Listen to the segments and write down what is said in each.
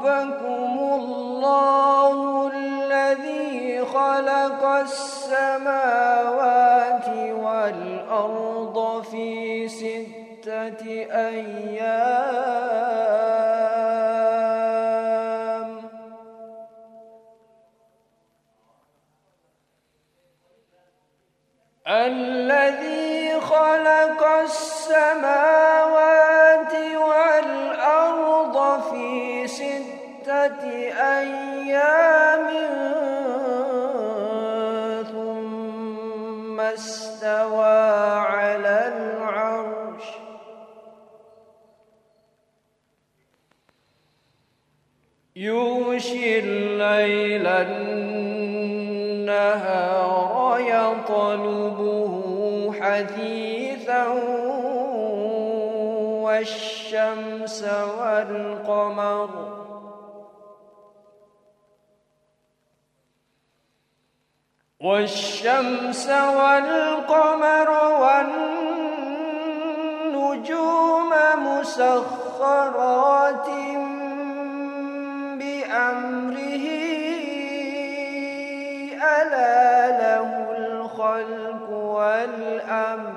ربكم الله الذي خلق السماوات والأرض في ستة أيام. الذي خلق السماوات استوى على العرش. يغشي الليل النهار يطلبه حثيثا والشمس والقمر. والشمس والقمر والنجوم مسخرات بأمره ألا له الخلق والأمر.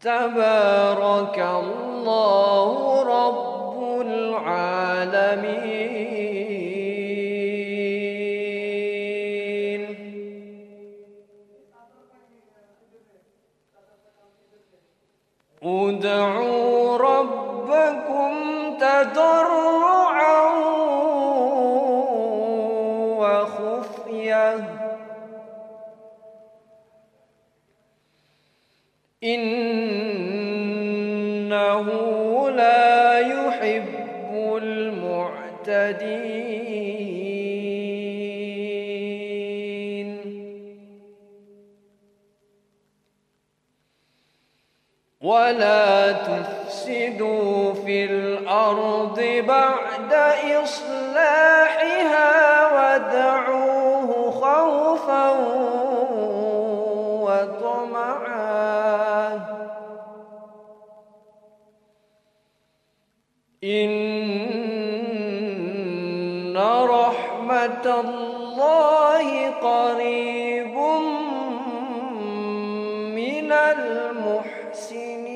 تبارك الله رب العالمين. ادعوا ربكم تضرعا وخفيه إنه لا يحب المعتدين. ولا تفسدوا في الأرض بعد إصلاحها ودعوه خوفا وطمعا إن رحمة الله قريب من المحسنين sim